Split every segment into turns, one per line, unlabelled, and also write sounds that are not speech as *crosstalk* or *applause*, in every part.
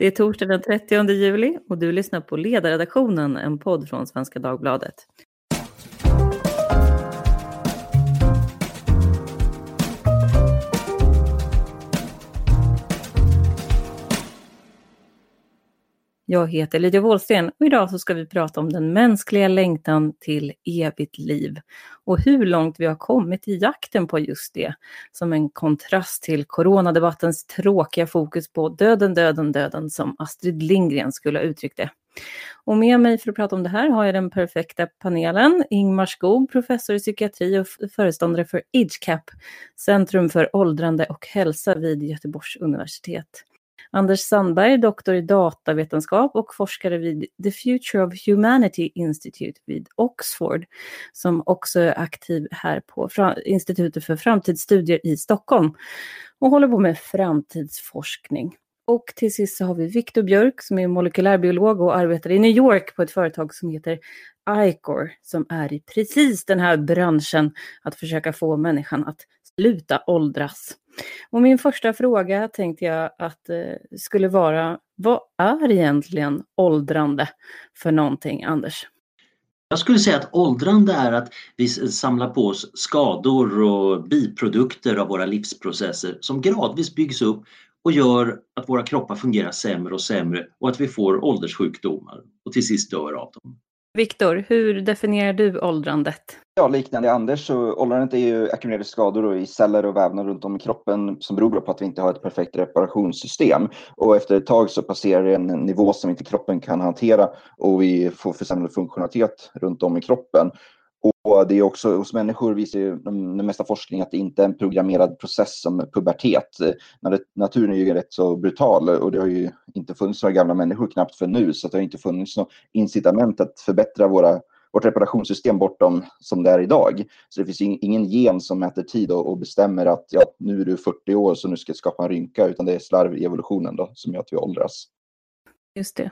Det är torsdag den 30 juli och du lyssnar på Ledarredaktionen, en podd från Svenska Dagbladet. Jag heter Lydia Wåhlsten och idag så ska vi prata om den mänskliga längtan till evigt liv och hur långt vi har kommit i jakten på just det, som en kontrast till coronadebattens tråkiga fokus på döden, döden, döden, som Astrid Lindgren skulle ha uttryckt det. Och med mig för att prata om det här har jag den perfekta panelen. Ingmar Skog, professor i psykiatri och föreståndare för IDGCAP, Centrum för åldrande och hälsa vid Göteborgs universitet. Anders Sandberg, doktor i datavetenskap och forskare vid The Future of Humanity Institute vid Oxford, som också är aktiv här på Institutet för framtidsstudier i Stockholm och håller på med framtidsforskning. Och till sist så har vi Viktor Björk som är molekylärbiolog och arbetar i New York på ett företag som heter Icor som är i precis den här branschen att försöka få människan att sluta åldras. Och min första fråga tänkte jag att eh, skulle vara, vad är egentligen åldrande för någonting, Anders?
Jag skulle säga att åldrande är att vi samlar på oss skador och biprodukter av våra livsprocesser som gradvis byggs upp och gör att våra kroppar fungerar sämre och sämre och att vi får ålderssjukdomar och till sist dör av dem.
Viktor, hur definierar du åldrandet?
Ja, liknande Anders så åldrandet är ju ackumulerade skador i celler och vävnader runt om i kroppen som beror på att vi inte har ett perfekt reparationssystem. Och efter ett tag så passerar det en nivå som inte kroppen kan hantera och vi får försämrad funktionalitet runt om i kroppen. Och det är också hos människor visar ju den mesta forskning att det inte är en programmerad process som pubertet. Naturen är ju rätt så brutal och det har ju inte funnits några gamla människor knappt för nu så det har inte funnits något incitament att förbättra våra, vårt reparationssystem bortom som det är idag. Så det finns ingen gen som mäter tid och, och bestämmer att ja, nu är du 40 år så nu ska jag skapa en rynka utan det är slarv i evolutionen då som gör att vi åldras.
Just det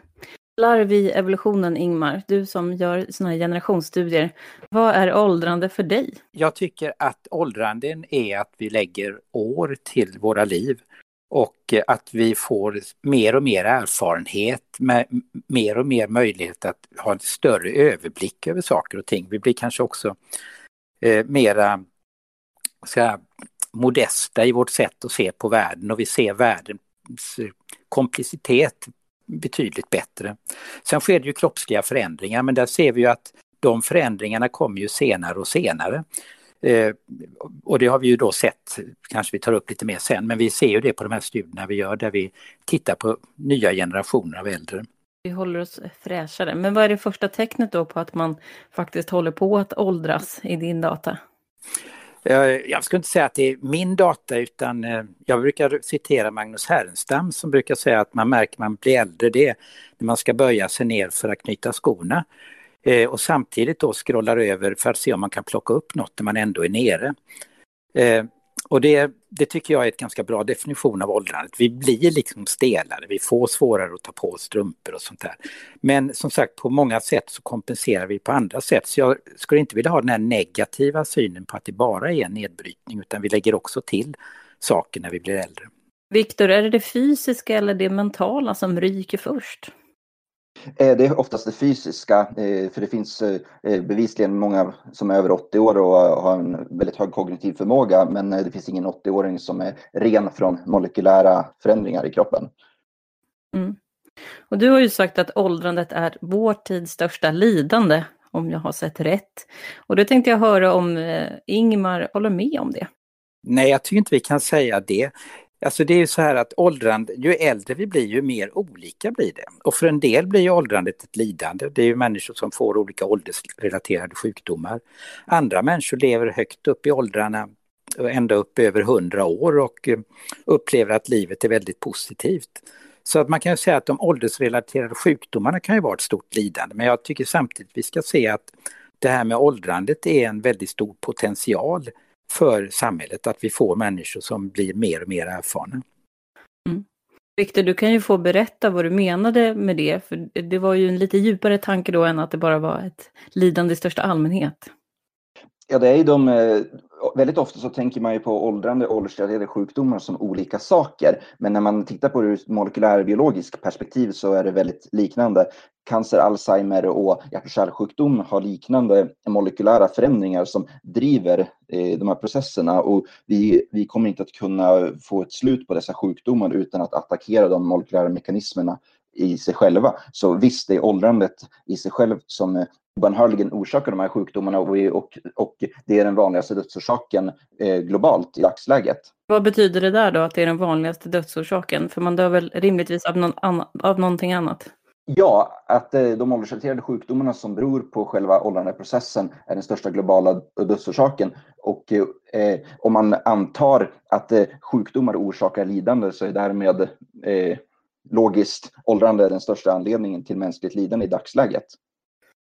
larv i evolutionen, Ingmar, du som gör sådana här generationsstudier. Vad är åldrande för dig?
Jag tycker att åldranden är att vi lägger år till våra liv och att vi får mer och mer erfarenhet, med mer och mer möjlighet att ha en större överblick över saker och ting. Vi blir kanske också eh, mera ska, modesta i vårt sätt att se på världen och vi ser världens eh, komplexitet betydligt bättre. Sen sker det ju kroppsliga förändringar men där ser vi ju att de förändringarna kommer ju senare och senare. Eh, och det har vi ju då sett, kanske vi tar upp lite mer sen, men vi ser ju det på de här studierna vi gör där vi tittar på nya generationer av äldre.
Vi håller oss fräschare. Men vad är det första tecknet då på att man faktiskt håller på att åldras i din data?
Jag skulle inte säga att det är min data utan eh, jag brukar citera Magnus Härenstam som brukar säga att man märker man blir äldre det när man ska böja sig ner för att knyta skorna. Eh, och samtidigt då scrollar över för att se om man kan plocka upp något när man ändå är nere. Eh, och det, det tycker jag är ett ganska bra definition av åldrandet. Vi blir liksom stelare, vi får svårare att ta på oss strumpor och sånt där. Men som sagt, på många sätt så kompenserar vi på andra sätt. Så jag skulle inte vilja ha den här negativa synen på att det bara är en nedbrytning, utan vi lägger också till saker när vi blir äldre.
Viktor, är det det fysiska eller det mentala som ryker först?
Eh, det är oftast det fysiska, eh, för det finns eh, bevisligen många som är över 80 år och har en väldigt hög kognitiv förmåga, men det finns ingen 80-åring som är ren från molekylära förändringar i kroppen.
Mm. Och du har ju sagt att åldrandet är vår tids största lidande, om jag har sett rätt. Och då tänkte jag höra om Ingmar håller med om det.
Nej, jag tycker inte vi kan säga det. Alltså det är ju så här att åldrande, ju äldre vi blir ju mer olika blir det. Och för en del blir ju åldrandet ett lidande. Det är ju människor som får olika åldersrelaterade sjukdomar. Andra människor lever högt upp i åldrarna, ända upp över hundra år och eh, upplever att livet är väldigt positivt. Så att man kan ju säga att de åldersrelaterade sjukdomarna kan ju vara ett stort lidande. Men jag tycker samtidigt vi ska se att det här med åldrandet är en väldigt stor potential för samhället, att vi får människor som blir mer och mer erfarna.
Mm. Viktor, du kan ju få berätta vad du menade med det, för det var ju en lite djupare tanke då än att det bara var ett lidande i största allmänhet.
Ja, det är ju de, eh, väldigt ofta så tänker man ju på åldrande och åldersrelaterade sjukdomar som olika saker. Men när man tittar på det ur ett molekylärbiologiskt perspektiv så är det väldigt liknande. Cancer, Alzheimer och hjärt och kärlsjukdom har liknande molekylära förändringar som driver eh, de här processerna och vi, vi kommer inte att kunna få ett slut på dessa sjukdomar utan att attackera de molekylära mekanismerna i sig själva. Så visst, det är åldrandet i sig själv som eh, obönhörligen orsakar de här sjukdomarna och, och, och det är den vanligaste dödsorsaken eh, globalt i dagsläget.
Vad betyder det där då, att det är den vanligaste dödsorsaken? För man dör väl rimligtvis av, någon annan, av någonting annat?
Ja, att eh, de åldersrelaterade sjukdomarna som beror på själva åldrandeprocessen är den största globala dödsorsaken. Och eh, om man antar att eh, sjukdomar orsakar lidande så är därmed eh, logiskt åldrande den största anledningen till mänskligt lidande i dagsläget.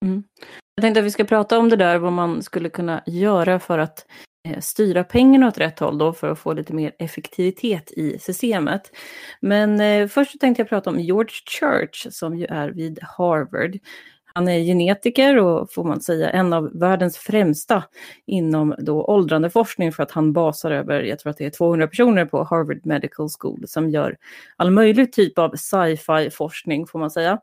Mm. Jag tänkte att vi ska prata om det där, vad man skulle kunna göra för att eh, styra pengarna åt rätt håll då för att få lite mer effektivitet i systemet. Men eh, först tänkte jag prata om George Church som ju är vid Harvard. Han är genetiker och får man säga en av världens främsta inom då åldrande forskning för att han basar över, jag tror att det är 200 personer på Harvard Medical School som gör all möjlig typ av sci-fi forskning får man säga.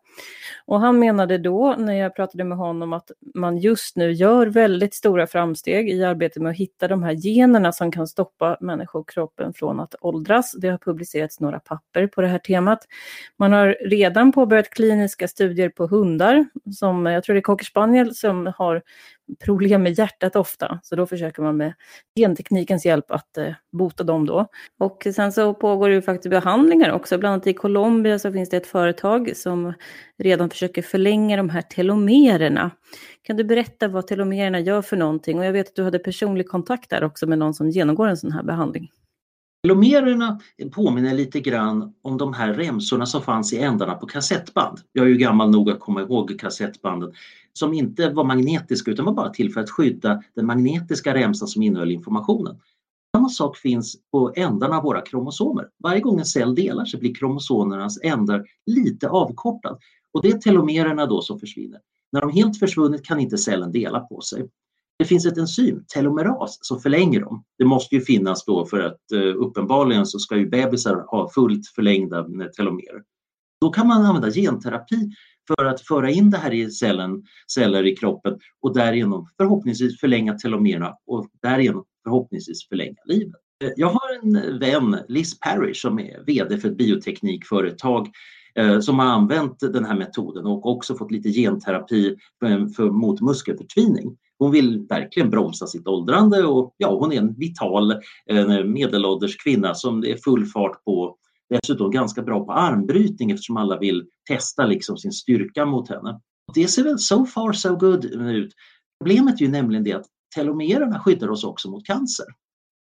Och han menade då när jag pratade med honom att man just nu gör väldigt stora framsteg i arbetet med att hitta de här generna som kan stoppa människokroppen från att åldras. Det har publicerats några papper på det här temat. Man har redan påbörjat kliniska studier på hundar som, jag tror det är cocker spaniel som har problem med hjärtat ofta. Så då försöker man med genteknikens hjälp att eh, bota dem då. Och sen så pågår det ju faktiskt behandlingar också. Bland annat i Colombia så finns det ett företag som redan försöker förlänga de här telomererna. Kan du berätta vad telomererna gör för någonting? Och jag vet att du hade personlig kontakt där också med någon som genomgår en sån här behandling.
Telomererna påminner lite grann om de här remsorna som fanns i ändarna på kassettband. Jag är ju gammal nog att komma ihåg kassettbanden som inte var magnetiska utan var bara till för att skydda den magnetiska remsan som innehöll informationen. Samma sak finns på ändarna av våra kromosomer. Varje gång en cell delar sig blir kromosomernas ändar lite avkortad och det är telomererna då som försvinner. När de helt försvunnit kan inte cellen dela på sig. Det finns ett enzym, telomeras, som förlänger dem. Det måste ju finnas då för att eh, uppenbarligen så ska ju bebisar ha fullt förlängda eh, telomerer. Då kan man använda genterapi för att föra in det här i cellen, celler i kroppen och därigenom förhoppningsvis förlänga telomererna och därigenom förhoppningsvis förlänga livet. Eh, jag har en vän, Liz Parrish, som är VD för ett bioteknikföretag som har använt den här metoden och också fått lite genterapi för, för, mot muskelförtvining. Hon vill verkligen bromsa sitt åldrande och ja, hon är en vital medelålders kvinna som det är full fart på. Dessutom ganska bra på armbrytning eftersom alla vill testa liksom sin styrka mot henne. Det ser väl so far so good ut. Problemet är ju nämligen det att telomererna skyddar oss också mot cancer.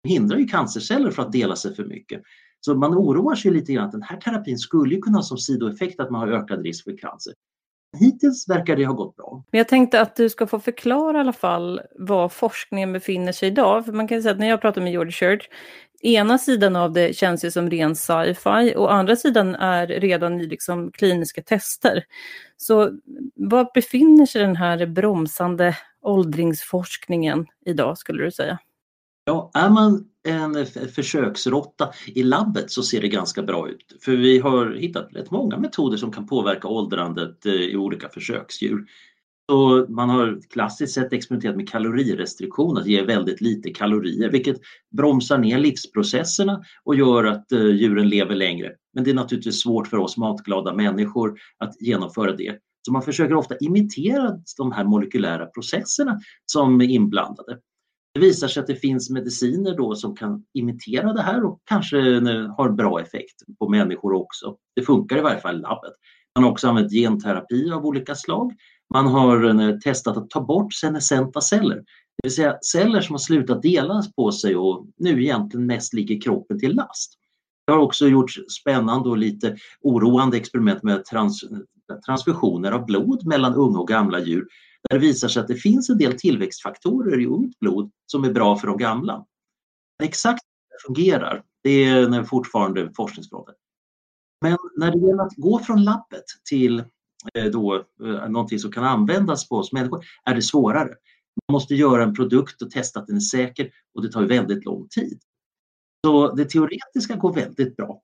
Det hindrar ju cancerceller från att dela sig för mycket. Så man oroar sig lite grann att den här terapin skulle kunna ha som sidoeffekt att man har ökad risk för cancer hittills verkar det ha gått bra.
Men jag tänkte att du ska få förklara i alla fall var forskningen befinner sig idag. För man kan säga att när jag pratar med George Church, ena sidan av det känns ju som ren sci-fi och andra sidan är redan i liksom kliniska tester. Så var befinner sig den här bromsande åldringsforskningen idag skulle du säga?
Ja, är man en försöksråtta i labbet så ser det ganska bra ut. För vi har hittat rätt många metoder som kan påverka åldrandet eh, i olika försöksdjur. Så man har klassiskt sett experimenterat med kalorirestriktion, att ge väldigt lite kalorier, vilket bromsar ner livsprocesserna och gör att eh, djuren lever längre. Men det är naturligtvis svårt för oss matglada människor att genomföra det. Så man försöker ofta imitera de här molekylära processerna som är inblandade. Det visar sig att det finns mediciner då som kan imitera det här och kanske har bra effekt på människor också. Det funkar i varje fall i labbet. Man har också använt genterapi av olika slag. Man har eh, testat att ta bort senescenta celler, det vill säga celler som har slutat delas på sig och nu egentligen mest ligger kroppen till last. Det har också gjorts spännande och lite oroande experiment med trans transfusioner av blod mellan unga och gamla djur där det visar sig att det finns en del tillväxtfaktorer i ungt blod som är bra för de gamla. Exakt hur det fungerar, det är fortfarande forskningsfråga. Men när det gäller att gå från labbet till eh, då, eh, någonting som kan användas på oss människor är det svårare. Man måste göra en produkt och testa att den är säker och det tar väldigt lång tid. Så det teoretiska går väldigt bra.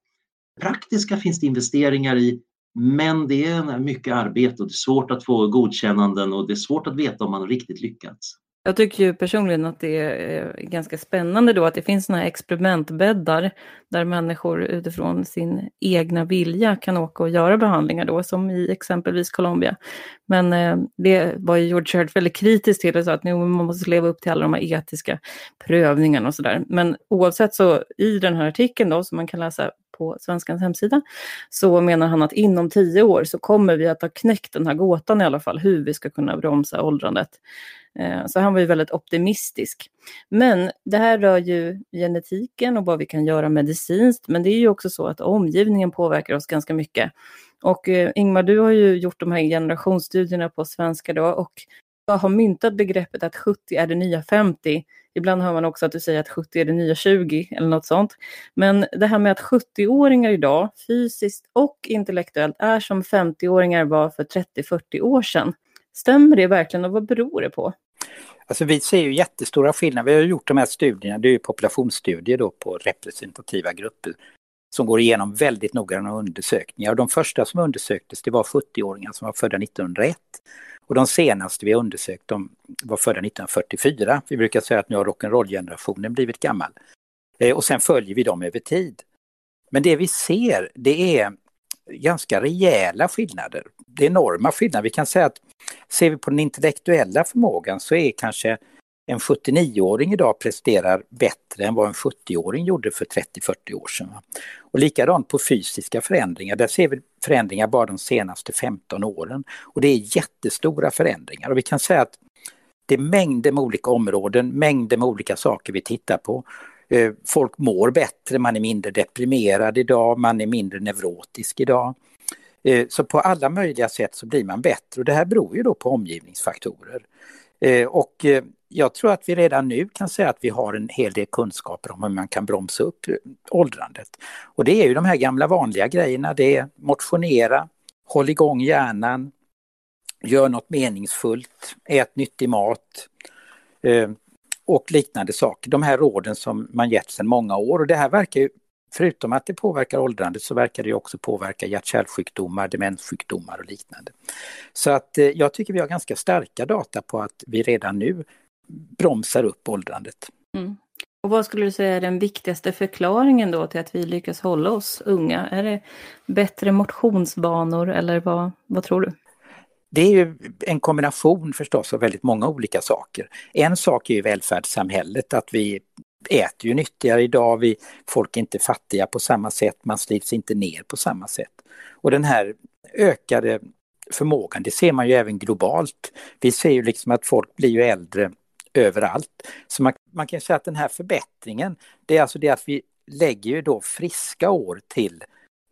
Praktiska finns det investeringar i men det är mycket arbete och det är svårt att få godkännanden och det är svårt att veta om man riktigt lyckats.
Jag tycker ju personligen att det är ganska spännande då att det finns sådana här experimentbäddar där människor utifrån sin egna vilja kan åka och göra behandlingar då, som i exempelvis Colombia. Men eh, det var ju George Church väldigt kritisk till och sa att nu man måste leva upp till alla de här etiska prövningarna och sådär. Men oavsett så i den här artikeln då, som man kan läsa på Svenskans hemsida, så menar han att inom tio år så kommer vi att ha knäckt den här gåtan i alla fall, hur vi ska kunna bromsa åldrandet. Eh, så han var ju väldigt optimistisk. Men det här rör ju genetiken och vad vi kan göra medicinskt, men det är ju också så att omgivningen påverkar oss ganska mycket. Och eh, Ingmar, du har ju gjort de här generationsstudierna på svenska då och har myntat begreppet att 70 är det nya 50. Ibland hör man också att du säger att 70 är det nya 20 eller något sånt. Men det här med att 70-åringar idag fysiskt och intellektuellt är som 50-åringar var för 30-40 år sedan. Stämmer det verkligen och vad beror det på?
Alltså vi ser ju jättestora skillnader. Vi har gjort de här studierna, det är ju populationsstudier då på representativa grupper som går igenom väldigt noggranna undersökningar. Och de första som undersöktes det var 70-åringar som var födda 1901. Och de senaste vi undersökt de var födda 1944. Vi brukar säga att nu har rock'n'roll-generationen blivit gammal. Eh, och sen följer vi dem över tid. Men det vi ser det är ganska rejäla skillnader. Det är enorma skillnader. Vi kan säga att ser vi på den intellektuella förmågan så är kanske en 79-åring idag presterar bättre än vad en 70-åring gjorde för 30-40 år sedan. Och likadant på fysiska förändringar, där ser vi förändringar bara de senaste 15 åren. Och det är jättestora förändringar och vi kan säga att det är mängder med olika områden, mängder med olika saker vi tittar på. Eh, folk mår bättre, man är mindre deprimerad idag, man är mindre neurotisk idag. Eh, så på alla möjliga sätt så blir man bättre och det här beror ju då på omgivningsfaktorer. Eh, och jag tror att vi redan nu kan säga att vi har en hel del kunskaper om hur man kan bromsa upp eh, åldrandet. Och det är ju de här gamla vanliga grejerna, det är motionera, håll igång hjärnan, gör något meningsfullt, ät nyttig mat, eh, och liknande saker. De här råden som man gett sedan många år och det här verkar ju, förutom att det påverkar åldrandet så verkar det också påverka hjärt-kärlsjukdomar, demenssjukdomar och liknande. Så att eh, jag tycker vi har ganska starka data på att vi redan nu bromsar upp åldrandet. Mm.
Och vad skulle du säga är den viktigaste förklaringen då till att vi lyckas hålla oss unga? Är det bättre motionsvanor eller vad, vad tror du?
det är ju en kombination förstås av väldigt många olika saker. En sak är ju välfärdssamhället, att vi äter ju nyttigare idag, vi, folk är inte fattiga på samma sätt, man slits inte ner på samma sätt. Och den här ökade förmågan, det ser man ju även globalt. Vi ser ju liksom att folk blir ju äldre överallt. Så man, man kan säga att den här förbättringen, det är alltså det att vi lägger ju då friska år till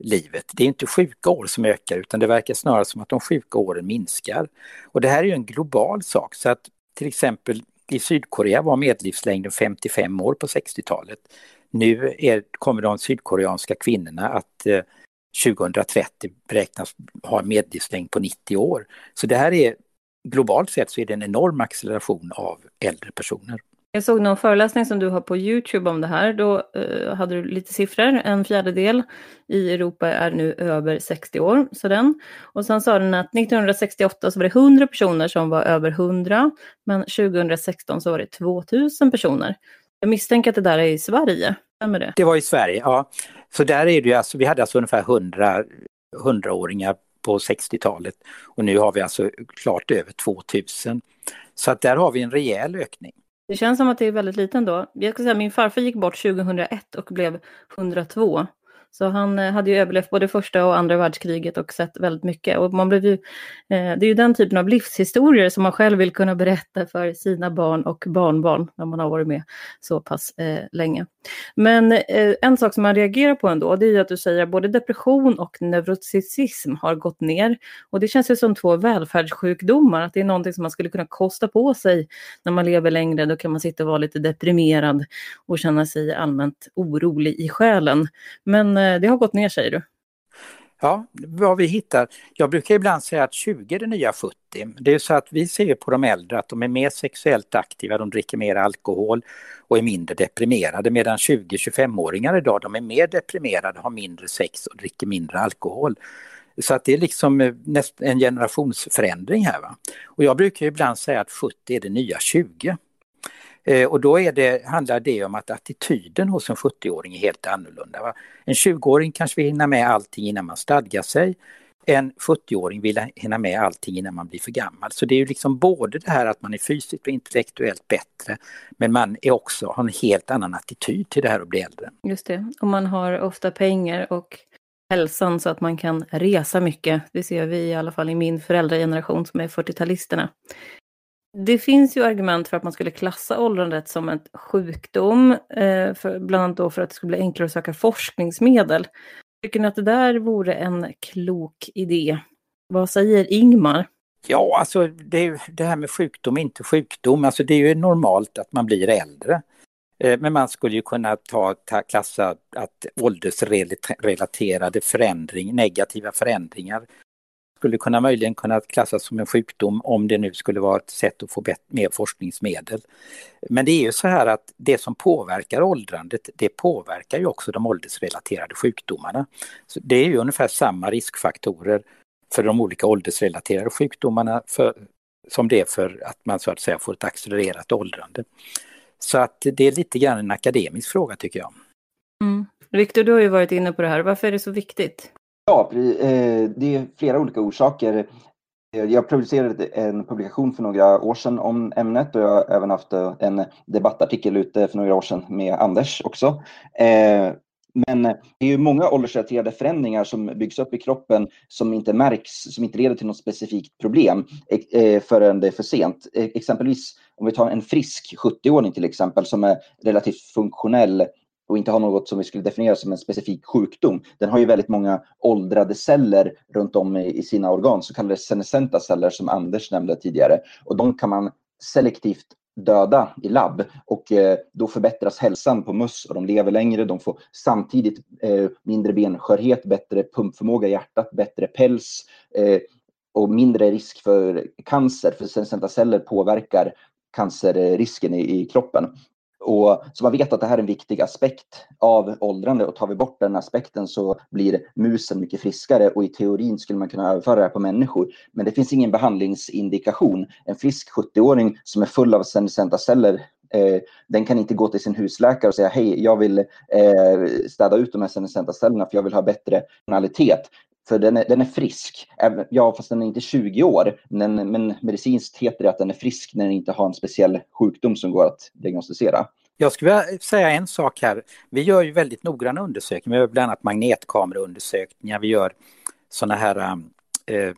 livet. Det är inte sjuka år som ökar utan det verkar snarare som att de sjuka åren minskar. Och det här är ju en global sak så att till exempel i Sydkorea var medellivslängden 55 år på 60-talet. Nu är, kommer de sydkoreanska kvinnorna att eh, 2030 beräknas ha en medellivslängd på 90 år. Så det här är globalt sett så är det en enorm acceleration av äldre personer.
Jag såg någon föreläsning som du har på Youtube om det här. Då uh, hade du lite siffror. En fjärdedel i Europa är nu över 60 år. Så den. Och sen sa den att 1968 så var det 100 personer som var över 100. Men 2016 så var det 2000 personer. Jag misstänker att det där är i Sverige. Stämmer det?
Det var i Sverige, ja. Så där är det ju alltså, vi hade alltså ungefär 100 100-åringar på 60-talet och nu har vi alltså klart över 2000. Så att där har vi en rejäl ökning.
Det känns som att det är väldigt liten då. Jag ska säga min farfar gick bort 2001 och blev 102. Så han eh, hade ju överlevt både första och andra världskriget och sett väldigt mycket. Och man blev ju, eh, det är ju den typen av livshistorier som man själv vill kunna berätta för sina barn och barnbarn när man har varit med så pass eh, länge. Men en sak som man reagerar på ändå, det är ju att du säger att både depression och neuroticism har gått ner. Och det känns ju som två välfärdssjukdomar, att det är någonting som man skulle kunna kosta på sig när man lever längre. Då kan man sitta och vara lite deprimerad och känna sig allmänt orolig i själen. Men Eh, det har gått ner säger du?
Ja, vad vi hittar. Jag brukar ibland säga att 20 är det nya 70. Det är så att vi ser på de äldre att de är mer sexuellt aktiva, de dricker mer alkohol och är mindre deprimerade medan 20-25-åringar idag de är mer deprimerade, har mindre sex och dricker mindre alkohol. Så att det är liksom eh, en generationsförändring här. Va? Och jag brukar ibland säga att 70 är det nya 20. Eh, och då är det, handlar det om att attityden hos en 70-åring är helt annorlunda. Va? En 20-åring kanske vill hinna med allting innan man stadgar sig. En 70-åring vill hinna med allting innan man blir för gammal. Så det är ju liksom både det här att man är fysiskt och intellektuellt bättre men man är också, har en helt annan attityd till det här att bli äldre.
Just det, och man har ofta pengar och hälsan så att man kan resa mycket. Det ser vi i alla fall i min föräldrageneration som är 40-talisterna. Det finns ju argument för att man skulle klassa åldrandet som en sjukdom, eh, för, bland annat då för att det skulle bli enklare att söka forskningsmedel. Tycker ni att det där vore en klok idé? Vad säger Ingmar?
Ja, alltså det, det här med sjukdom, inte sjukdom, alltså det är ju normalt att man blir äldre. Eh, men man skulle ju kunna ta, ta klassa att åldersrelaterade förändring, negativa förändringar skulle kunna möjligen kunna klassas som en sjukdom om det nu skulle vara ett sätt att få mer forskningsmedel. Men det är ju så här att det som påverkar åldrandet, det påverkar ju också de åldersrelaterade sjukdomarna. Så det är ju ungefär samma riskfaktorer för de olika åldersrelaterade sjukdomarna för, som det är för att man så att säga får ett accelererat åldrande. Så att det är lite grann en akademisk fråga tycker jag.
Mm. Viktor, du har ju varit inne på det här. Varför är det så viktigt?
Ja, eh, det är flera olika orsaker. Eh, jag publicerade en publikation för några år sedan om ämnet och jag har även haft eh, en debattartikel ute för några år sedan med Anders också. Men det är ju många åldersrelaterade förändringar som byggs upp i kroppen som inte märks, som inte leder till något specifikt problem förrän det är för sent. Exempelvis om vi tar en frisk 70-åring till exempel som är relativt funktionell och inte har något som vi skulle definiera som en specifik sjukdom. Den har ju väldigt många åldrade celler runt om i, sina organ, så kallade senescenta celler som Anders nämnde tidigare. Och de kan man selektivt döda i labb och eh, då förbättras hälsan på möss och de lever längre. De får samtidigt eh, mindre benskörhet, bättre pumpförmåga i hjärtat, bättre päls eh, och mindre risk för cancer, för senescenta celler påverkar cancerrisken i, i kroppen. Och, så man vet att det här är en viktig aspekt av åldrande och tar vi bort den aspekten så blir musen mycket friskare och i teorin skulle man kunna överföra det här på människor. Men det finns ingen behandlingsindikation. En frisk 70-åring som är full av senescenta celler Eh, den kan inte gå till sin husläkare och säga hej, jag vill eh, städa ut de här senescenta cellerna för jag vill ha bättre tonalitet. För den är, den är frisk. Ja, fast den är inte 20 år. Men, men medicinskt heter det att den är frisk när den inte har en speciell sjukdom som går att diagnostisera.
Jag skulle vilja säga en sak här. Vi gör ju väldigt noggranna undersökningar. Vi gör bland annat magnetkameraundersökningar. Vi gör sådana här um, eh,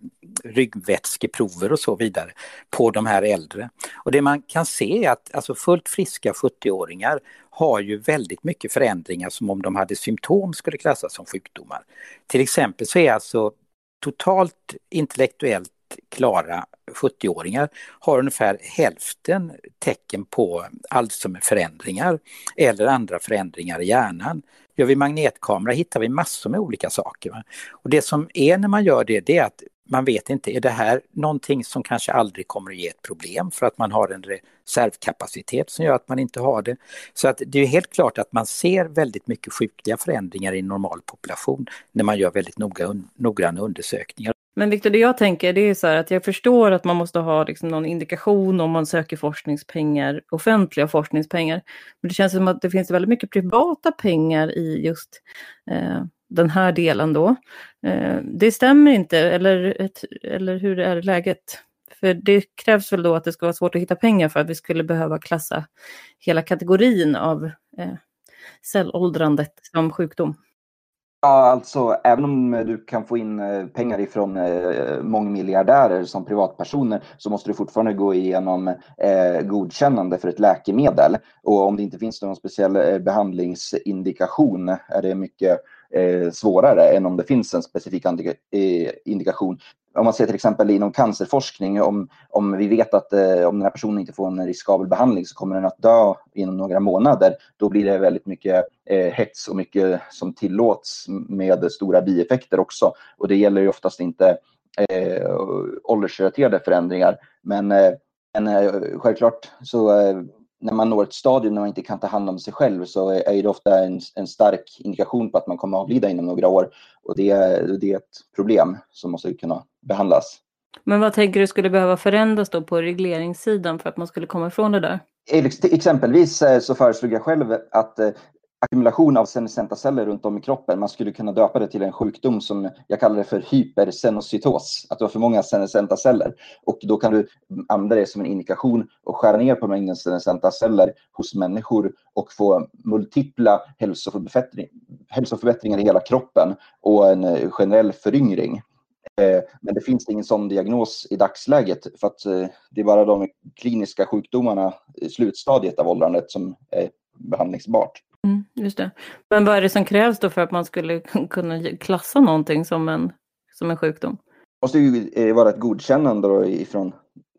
ryggvätskeprover och så vidare på de här äldre. Och det man kan se är att alltså fullt friska 70-åringar har ju väldigt mycket förändringar som om de hade symptom skulle klassas som sjukdomar. Till exempel så är alltså totalt intellektuellt klara 70-åringar har ungefär hälften tecken på Alzheimer-förändringar eller andra förändringar i hjärnan. Gör vi magnetkamera hittar vi massor med olika saker. Och det som är när man gör det, det är att man vet inte, är det här någonting som kanske aldrig kommer att ge ett problem för att man har en reservkapacitet som gör att man inte har det. Så att det är helt klart att man ser väldigt mycket sjukliga förändringar i normal population när man gör väldigt noga, noggranna undersökningar.
Men Viktor, det jag tänker det är så här att jag förstår att man måste ha liksom någon indikation om man söker forskningspengar, offentliga forskningspengar. Men det känns som att det finns väldigt mycket privata pengar i just eh, den här delen då. Eh, det stämmer inte, eller, ett, eller hur är läget? För det krävs väl då att det ska vara svårt att hitta pengar för att vi skulle behöva klassa hela kategorin av eh, cellåldrandet som sjukdom.
Ja, alltså även om eh, du kan få in eh, pengar ifrån eh, mångmiljardärer som privatpersoner så måste du fortfarande gå igenom eh, godkännande för ett läkemedel. Och om det inte finns någon speciell eh, behandlingsindikation är det mycket eh, svårare än om det finns en specifik eh, indikation om man ser till exempel inom cancerforskning, om, om vi vet att eh, om den här personen inte får en riskabel behandling så kommer den att dö inom några månader, då blir det väldigt mycket eh, hets och mycket som tillåts med stora bieffekter också. Och det gäller ju oftast inte eh, åldersrelaterade förändringar. Men, eh, men eh, självklart så eh, när man når ett stadium när man inte kan ta hand om sig själv så är det ofta en, en stark indikation på att man kommer att avlida inom några år. Och det, det är ett problem som måste kunna behandlas.
Men vad tänker du skulle behöva förändras då på regleringssidan för att man skulle komma ifrån det där?
Exempelvis eh, så föreslog jag själv att eh, ackumulation av senescenta celler runt om i kroppen. Man skulle kunna döpa det till en sjukdom som jag kallar det för hypersenocytos, att du har för många senescenta celler. Och då kan du använda det som en indikation och skära ner på mängden senescenta celler hos människor och få multipla hälsoförbättring, hälsoförbättringar i hela kroppen och en eh, generell föryngring. Eh, men det finns ingen sån diagnos i dagsläget för att eh, det är bara de kliniska sjukdomarna i slutstadiet av åldrandet som är behandlingsbart.
Mm, just det. Men vad är det som krävs då för att man skulle *laughs* kunna klassa någonting som en, som en sjukdom?
Det måste ju eh, vara ett godkännande då ifrån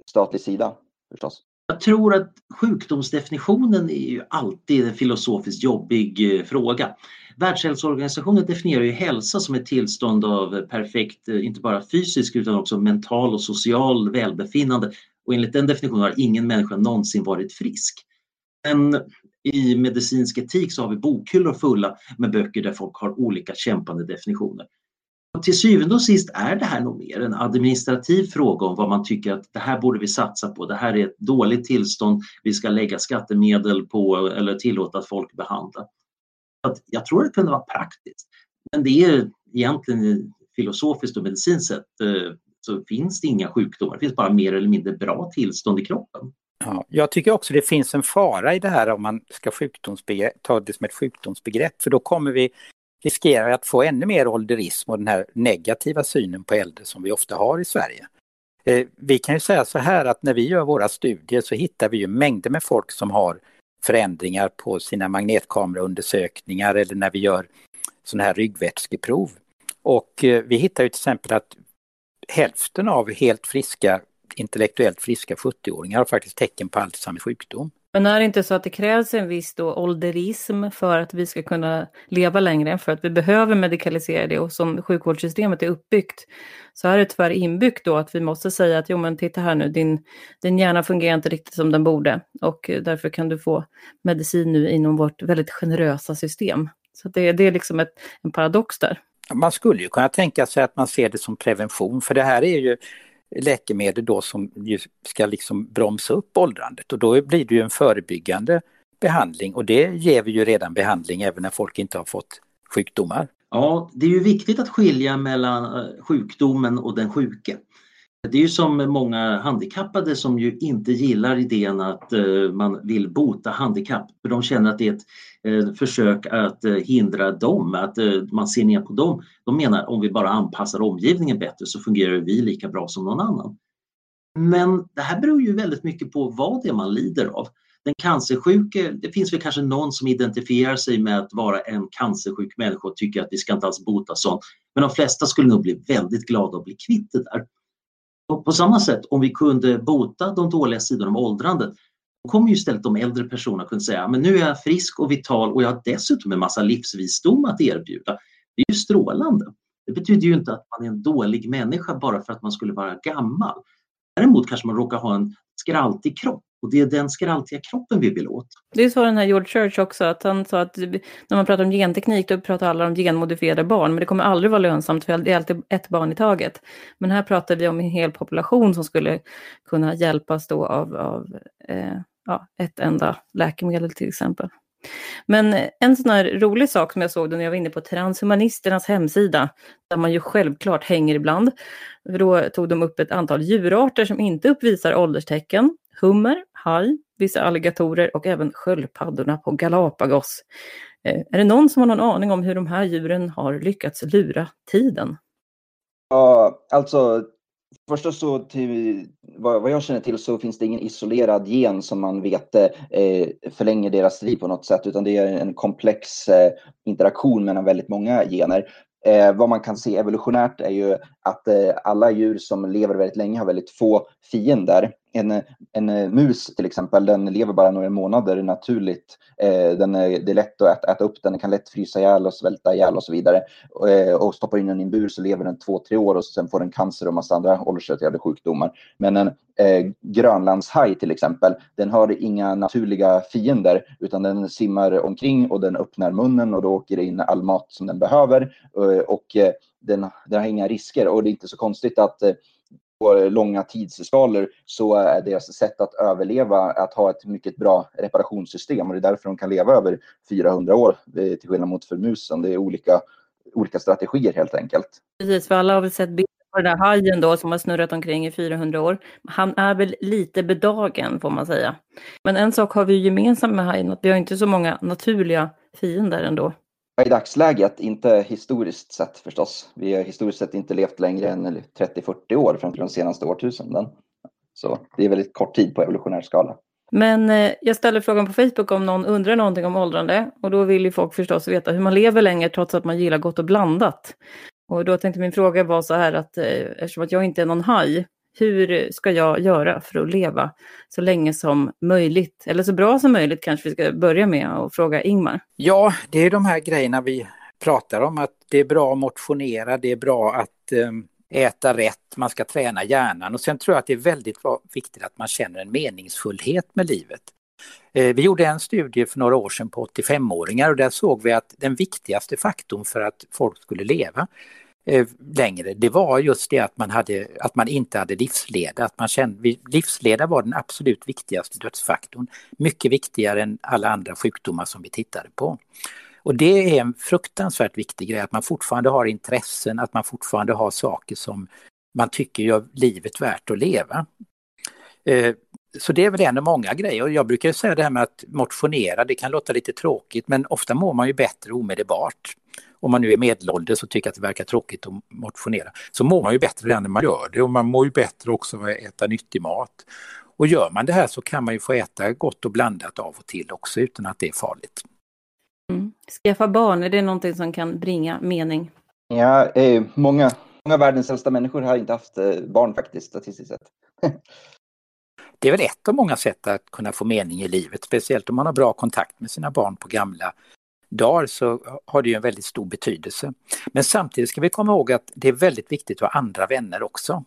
statlig sida förstås.
Jag tror att sjukdomsdefinitionen är ju alltid en filosofiskt jobbig eh, fråga. Världshälsoorganisationen definierar ju hälsa som ett tillstånd av perfekt, eh, inte bara fysisk utan också mental och social välbefinnande. Och enligt den definitionen har ingen människa någonsin varit frisk. Men i medicinsk etik så har vi bokhyllor fulla med böcker där folk har olika kämpande definitioner. Och till syvende och sist är det här nog mer en administrativ fråga om vad man tycker att det här borde vi satsa på. Det här är ett dåligt tillstånd. Vi ska lägga skattemedel på eller tillåta att folk behandlar. Att jag tror det kunde vara praktiskt. Men det är egentligen filosofiskt och medicinskt sett eh, så finns det inga sjukdomar. Det finns bara mer eller mindre bra tillstånd i kroppen.
Ja, jag tycker också det finns en fara i det här om man ska ta det som ett sjukdomsbegrepp för då kommer vi riskerar att få ännu mer ålderism och den här negativa synen på äldre som vi ofta har i Sverige. Eh, vi kan ju säga så här att när vi gör våra studier så hittar vi ju mängder med folk som har förändringar på sina magnetkameraundersökningar eller när vi gör sådana här ryggvätskeprov. Och eh, vi hittar ju till exempel att hälften av helt friska intellektuellt friska 70-åringar har faktiskt tecken på Alzheimers sjukdom.
Men är det inte så att det krävs en viss då ålderism för att vi ska kunna leva längre, för att vi behöver medikalisera det och som sjukvårdssystemet är uppbyggt så är det tyvärr inbyggt då att vi måste säga att jo men titta här nu, din, din hjärna fungerar inte riktigt som den borde och därför kan du få medicin nu inom vårt väldigt generösa system. Så det, det är liksom ett, en paradox där.
Man skulle ju kunna tänka sig att man ser det som prevention, för det här är ju läkemedel då som ska liksom bromsa upp åldrandet och då blir det ju en förebyggande behandling och det ger vi ju redan behandling även när folk inte har fått sjukdomar.
Ja, det är ju viktigt att skilja mellan eh, sjukdomen och den sjuke. Det är ju som många handikappade som ju inte gillar idén att eh, man vill bota handikapp. För de känner att det är ett Eh, försök att eh, hindra dem, att eh, man ser ner på dem. De menar om vi bara anpassar omgivningen bättre så fungerar vi lika bra som någon annan. Men det här beror ju väldigt mycket på vad det är man lider av. Den cancersjuke, det finns väl kanske någon som identifierar sig med att vara en cancersjuk människa och tycker att vi ska inte alls bota sånt. Men de flesta skulle nog bli väldigt glada att bli kvitt det där. Och på samma sätt, om vi kunde bota de dåliga sidorna av åldrandet, kommer ju istället de äldre personerna kunna säga men nu är jag frisk och vital och jag har dessutom en massa livsvisdom att erbjuda. Det är ju strålande. Det betyder ju inte att man är en dålig människa bara för att man skulle vara gammal. Däremot kanske man råkar ha en skraltig kropp och det är den skraltiga kroppen vi vill åt.
Det sa den här George Church också, att han sa att när man pratar om genteknik då pratar alla om genmodifierade barn, men det kommer aldrig vara lönsamt för det är alltid ett barn i taget. Men här pratar vi om en hel population som skulle kunna hjälpas då av, av eh, ja, ett enda läkemedel till exempel. Men eh, en sån här rolig sak som jag såg när jag var inne på transhumanisternas hemsida, där man ju självklart hänger ibland, då tog de upp ett antal djurarter som inte uppvisar ålderstecken hummer, haj, vissa alligatorer och även sköldpaddorna på Galapagos. Eh, är det någon som har någon aning om hur de här djuren har lyckats lura tiden?
Ja, alltså Först så till vad, vad jag känner till så finns det ingen isolerad gen som man vet eh, förlänger deras liv på något sätt utan det är en komplex eh, interaktion mellan väldigt många gener. Eh, vad man kan se evolutionärt är ju att eh, alla djur som lever väldigt länge har väldigt få fiender. En, en eh, mus till exempel, den lever bara några månader naturligt. Eh, den är, det är lätt att äta, äta upp den, den kan lätt frysa ihjäl och svälta ihjäl och så vidare. Och stoppar in den i en bur så lever den två, tre år och sen får den cancer och massa andra åldersrelaterade sjukdomar. Men en eh, grönlandshaj till exempel, den har inga naturliga fiender utan den simmar omkring och den öppnar munnen och då åker det in all mat som den behöver och den, den har inga risker och det är inte så konstigt att eh, på långa tidsskalor så är deras sätt att överleva att ha ett mycket bra reparationssystem och det är därför de kan leva över 400 år eh, till skillnad mot för musen. Det är olika, olika strategier helt enkelt.
Precis, för alla har väl sett bilder på den där hajen då som har snurrat omkring i 400 år. Han är väl lite bedagen får man säga. Men en sak har vi gemensamt med hajen, att vi har inte så många naturliga fiender ändå.
I dagsläget, inte historiskt sett förstås. Vi har historiskt sett inte levt längre än 30-40 år fram till de senaste årtusenden. Så det är väldigt kort tid på evolutionär skala.
Men eh, jag ställer frågan på Facebook om någon undrar någonting om åldrande och då vill ju folk förstås veta hur man lever länge trots att man gillar gott och blandat. Och då tänkte min fråga vara så här att eh, eftersom att jag inte är någon haj, hur ska jag göra för att leva så länge som möjligt? Eller så bra som möjligt kanske vi ska börja med och fråga Ingmar.
Ja, det är de här grejerna vi pratar om, att det är bra att motionera, det är bra att ehm, äta rätt, man ska träna hjärnan och sen tror jag att det är väldigt viktigt att man känner en meningsfullhet med livet. Eh, vi gjorde en studie för några år sedan på 85-åringar och där såg vi att den viktigaste faktorn för att folk skulle leva Eh, längre, det var just det att man, hade, att man inte hade livsleda. Att man kände, livsleda var den absolut viktigaste dödsfaktorn. Mycket viktigare än alla andra sjukdomar som vi tittade på. Och det är en fruktansvärt viktig grej, att man fortfarande har intressen, att man fortfarande har saker som man tycker gör livet värt att leva. Eh, så det är väl en av många grejer. Och jag brukar säga det här med att motionera, det kan låta lite tråkigt men ofta mår man ju bättre omedelbart. Om man nu är medelålders och tycker att det verkar tråkigt att motionera, så mår man ju bättre när man gör det och man mår ju bättre också av att äta nyttig mat. Och gör man det här så kan man ju få äta gott och blandat av och till också utan att det är farligt.
Mm. Skaffa barn, är det någonting som kan bringa mening?
Ja, eh, många, många världens äldsta människor har inte haft eh, barn faktiskt, statistiskt sett. *laughs*
det är väl ett av många sätt att kunna få mening i livet, speciellt om man har bra kontakt med sina barn på gamla dagar så har det ju en väldigt stor betydelse. Men samtidigt ska vi komma ihåg att det är väldigt viktigt att ha andra vänner också.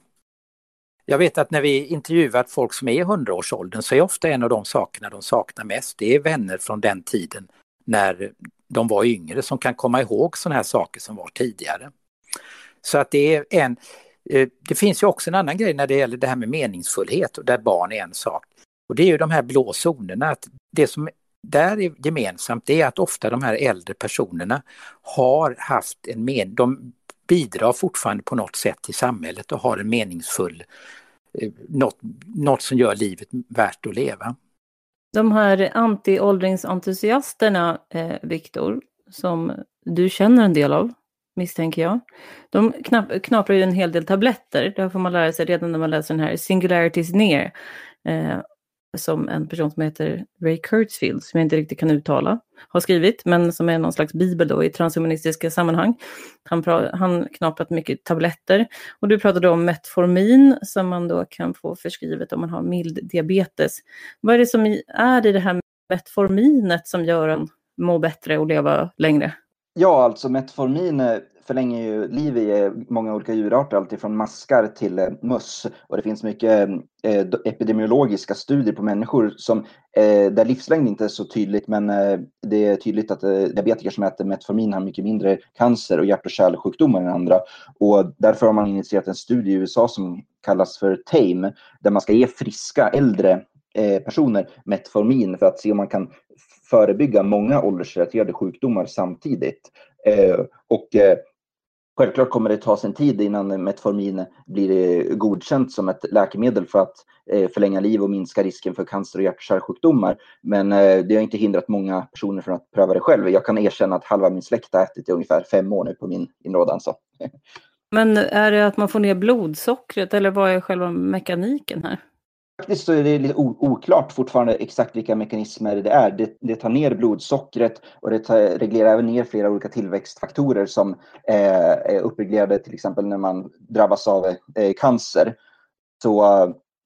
Jag vet att när vi intervjuat folk som är i 100-årsåldern så är ofta en av de sakerna de saknar mest, det är vänner från den tiden när de var yngre som kan komma ihåg sådana här saker som var tidigare. Så att det är en, eh, det finns ju också en annan grej när det gäller det här med meningsfullhet och där barn är en sak. Och det är ju de här blå zonerna, att det som där är gemensamt det är att ofta de här äldre personerna har haft en men de bidrar fortfarande på något sätt till samhället och har en meningsfull, eh, något, något som gör livet värt att leva.
De här anti-åldringsentusiasterna, eh, Viktor, som du känner en del av, misstänker jag. De knap knaprar ju en hel del tabletter. Det får man lära sig redan när man läser den här Singularities Near. Eh, som en person som heter Ray Kurzfield, som jag inte riktigt kan uttala, har skrivit, men som är någon slags bibel då i transhumanistiska sammanhang. Han, han knaprat mycket tabletter och du pratade om Metformin som man då kan få förskrivet om man har mild diabetes. Vad är det som är i det här Metforminet som gör en må bättre och leva längre?
Ja, alltså Metformin förlänger ju liv i eh, många olika djurarter, alltifrån maskar till eh, möss. Och det finns mycket eh, epidemiologiska studier på människor som, där livslängd inte är så tydligt, men det är tydligt att diabetiker som äter Metformin har mycket mindre cancer och hjärt och kärlsjukdomar än andra. Och därför har man initierat en studie i USA som kallas för TAME, där man ska ge friska äldre personer Metformin för att se om man kan förebygga många åldersrelaterade sjukdomar samtidigt. och Självklart kommer det ta sin tid innan Metformin blir eh, godkänt som ett läkemedel för att eh, förlänga liv och minska risken för cancer och hjärt-kärlsjukdomar. Men eh, det har inte hindrat många personer från att pröva det själv. Jag kan erkänna att halva min släkt har ätit i ungefär fem år nu på min inrådan. Så.
Men är det att man får ner blodsockret eller vad är själva mekaniken här?
Faktiskt så är det lite oklart fortfarande exakt vilka mekanismer det är. Det, det tar ner blodsockret och det tar, reglerar även ner flera olika tillväxtfaktorer som eh, är uppreglerade till exempel när man drabbas av eh, cancer. Så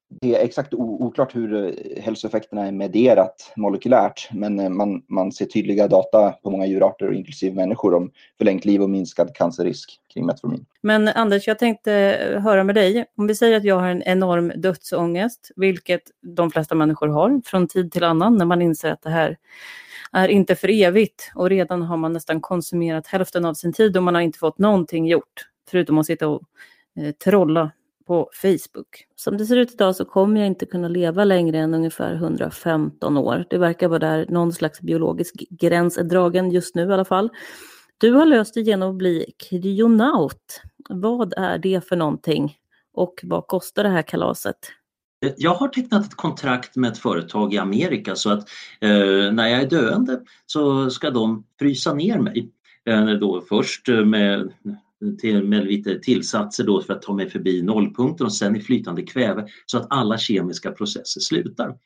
det är exakt oklart hur eh, hälsoeffekterna är medierat molekylärt, men eh, man, man ser tydliga data på många djurarter, inklusive människor, om förlängt liv och minskad cancerrisk kring Metformin.
Men Anders, jag tänkte eh, höra med dig. Om vi säger att jag har en enorm dödsångest, vilket de flesta människor har från tid till annan, när man inser att det här är inte för evigt och redan har man nästan konsumerat hälften av sin tid och man har inte fått någonting gjort, förutom att sitta och eh, trolla på Facebook. Som det ser ut idag så kommer jag inte kunna leva längre än ungefär 115 år. Det verkar vara där någon slags biologisk gräns är dragen just nu i alla fall. Du har löst det genom att bli kryonaut. Vad är det för någonting och vad kostar det här kalaset?
Jag har tecknat ett kontrakt med ett företag i Amerika så att eh, när jag är döende så ska de frysa ner mig. Eh, då först eh, med till, med lite tillsatser då för att ta mig förbi nollpunkten och sen i flytande kväve så att alla kemiska processer slutar.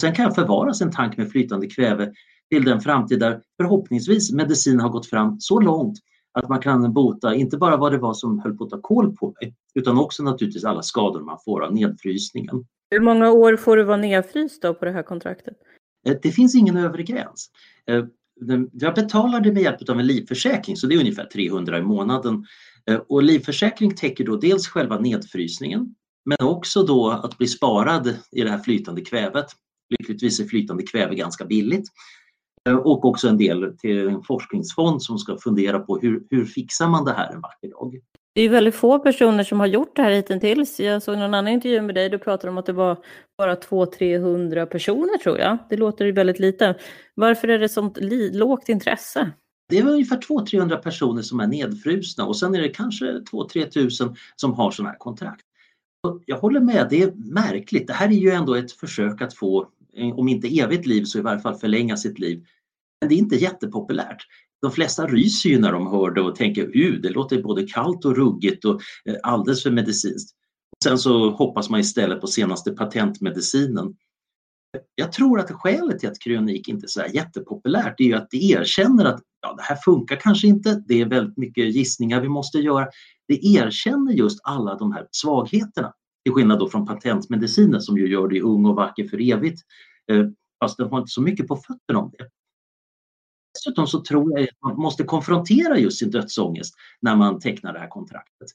Sen kan jag förvaras en tank med flytande kväve till den framtid där förhoppningsvis medicin har gått fram så långt att man kan bota inte bara vad det var som höll på att ta koll på mig utan också naturligtvis alla skador man får av nedfrysningen.
Hur många år får du vara nedfryst då på det här kontraktet?
Eh, det finns ingen övre gräns. Jag betalar det med hjälp av en livförsäkring så det är ungefär 300 i månaden. Eh, och livförsäkring täcker då dels själva nedfrysningen men också då att bli sparad i det här flytande kvävet. Lyckligtvis är flytande kväve ganska billigt. Eh, och också en del till en forskningsfond som ska fundera på hur, hur fixar man det här en vacker dag.
Det är väldigt få personer som har gjort det här hittills. Jag såg någon annan intervju med dig, du pratade om att det var bara 200-300 personer tror jag. Det låter ju väldigt lite. Varför är det sånt lågt intresse?
Det är ungefär 200-300 personer som är nedfrusna och sen är det kanske 2-3 tusen som har sådana här kontrakt. Jag håller med, det är märkligt. Det här är ju ändå ett försök att få, eh, om inte evigt liv så i varje fall förlänga sitt liv. Men det är inte jättepopulärt de flesta ryser ju när de hör det och tänker att det låter både kallt och ruggigt och eh, alldeles för medicinskt. Sen så hoppas man istället på senaste patentmedicinen. Jag tror att skälet till att kryonik inte är så jättepopulärt är ju att det erkänner att ja, det här funkar kanske inte, det är väldigt mycket gissningar vi måste göra. Det erkänner just alla de här svagheterna. Till skillnad då från patentmedicinen som ju gör dig ung och vacker för evigt. Eh, fast den har inte så mycket på fötterna om det. Dessutom så tror jag att man måste konfrontera just sin dödsångest när man tecknar det här kontraktet.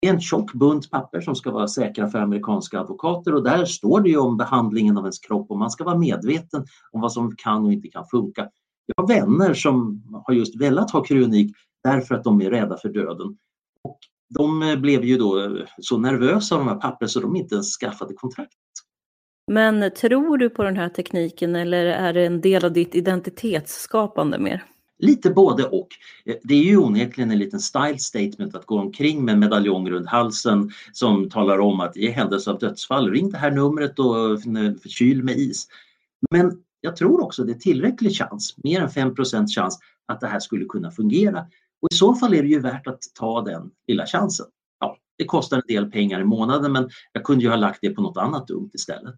Det är en tjock bunt papper som ska vara säkra för amerikanska advokater och där står det ju om behandlingen av ens kropp och man ska vara medveten om vad som kan och inte kan funka. Jag har vänner som har just velat ha kryonik därför att de är rädda för döden. Och de blev ju då så nervösa av de här pappren så de inte ens skaffade kontraktet.
Men tror du på den här tekniken eller är det en del av ditt identitetsskapande mer?
Lite både och. Eh, det är ju onekligen en liten style statement att gå omkring med en medaljong runt halsen som talar om att i händelse av dödsfall, ring det här numret och eh, förkyl med is. Men jag tror också det är tillräcklig chans, mer än 5% chans, att det här skulle kunna fungera. Och i så fall är det ju värt att ta den lilla chansen. Det kostar en del pengar i månaden men jag kunde ju ha lagt det på något annat dumt istället.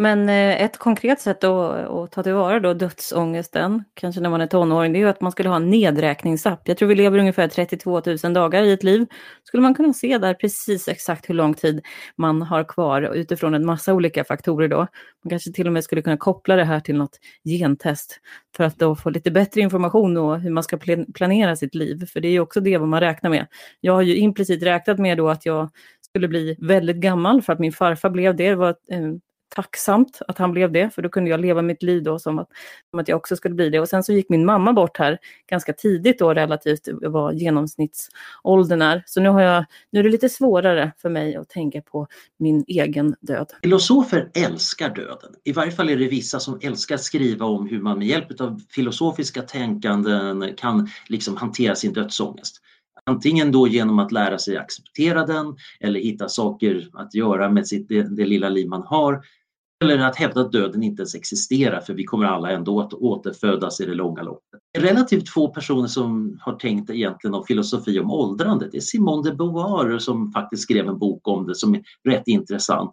Men eh, ett konkret sätt att, att ta tillvara då dödsångesten, kanske när man är tonåring, det är ju att man skulle ha en nedräkningsapp. Jag tror vi lever ungefär 32 000 dagar i ett liv. Skulle man kunna se där precis exakt hur lång tid man har kvar utifrån en massa olika faktorer då. Man kanske till och med skulle kunna koppla det här till något gentest för att då få lite bättre information om hur man ska planera sitt liv. För det är ju också det vad man räknar med. Jag har ju implicit räknat med då att jag skulle bli väldigt gammal för att min farfar blev det. Det var eh, tacksamt att han blev det, för då kunde jag leva mitt liv då som att, som att jag också skulle bli det. Och sen så gick min mamma bort här ganska tidigt då relativt vad genomsnittsåldern är. Så nu, har jag, nu är det lite svårare för mig att tänka på min egen död.
Filosofer älskar döden. I varje fall är det vissa som älskar att skriva om hur man med hjälp av filosofiska tänkanden kan liksom hantera sin dödsångest. Antingen då genom att lära sig acceptera den eller hitta saker att göra med sitt, det, det lilla liv man har eller att hävda att döden inte ens existerar för vi kommer alla ändå att återfödas i det långa loppet. Relativt få personer som har tänkt egentligen om filosofi om åldrandet Det är Simone de Beauvoir som faktiskt skrev en bok om det som är rätt intressant.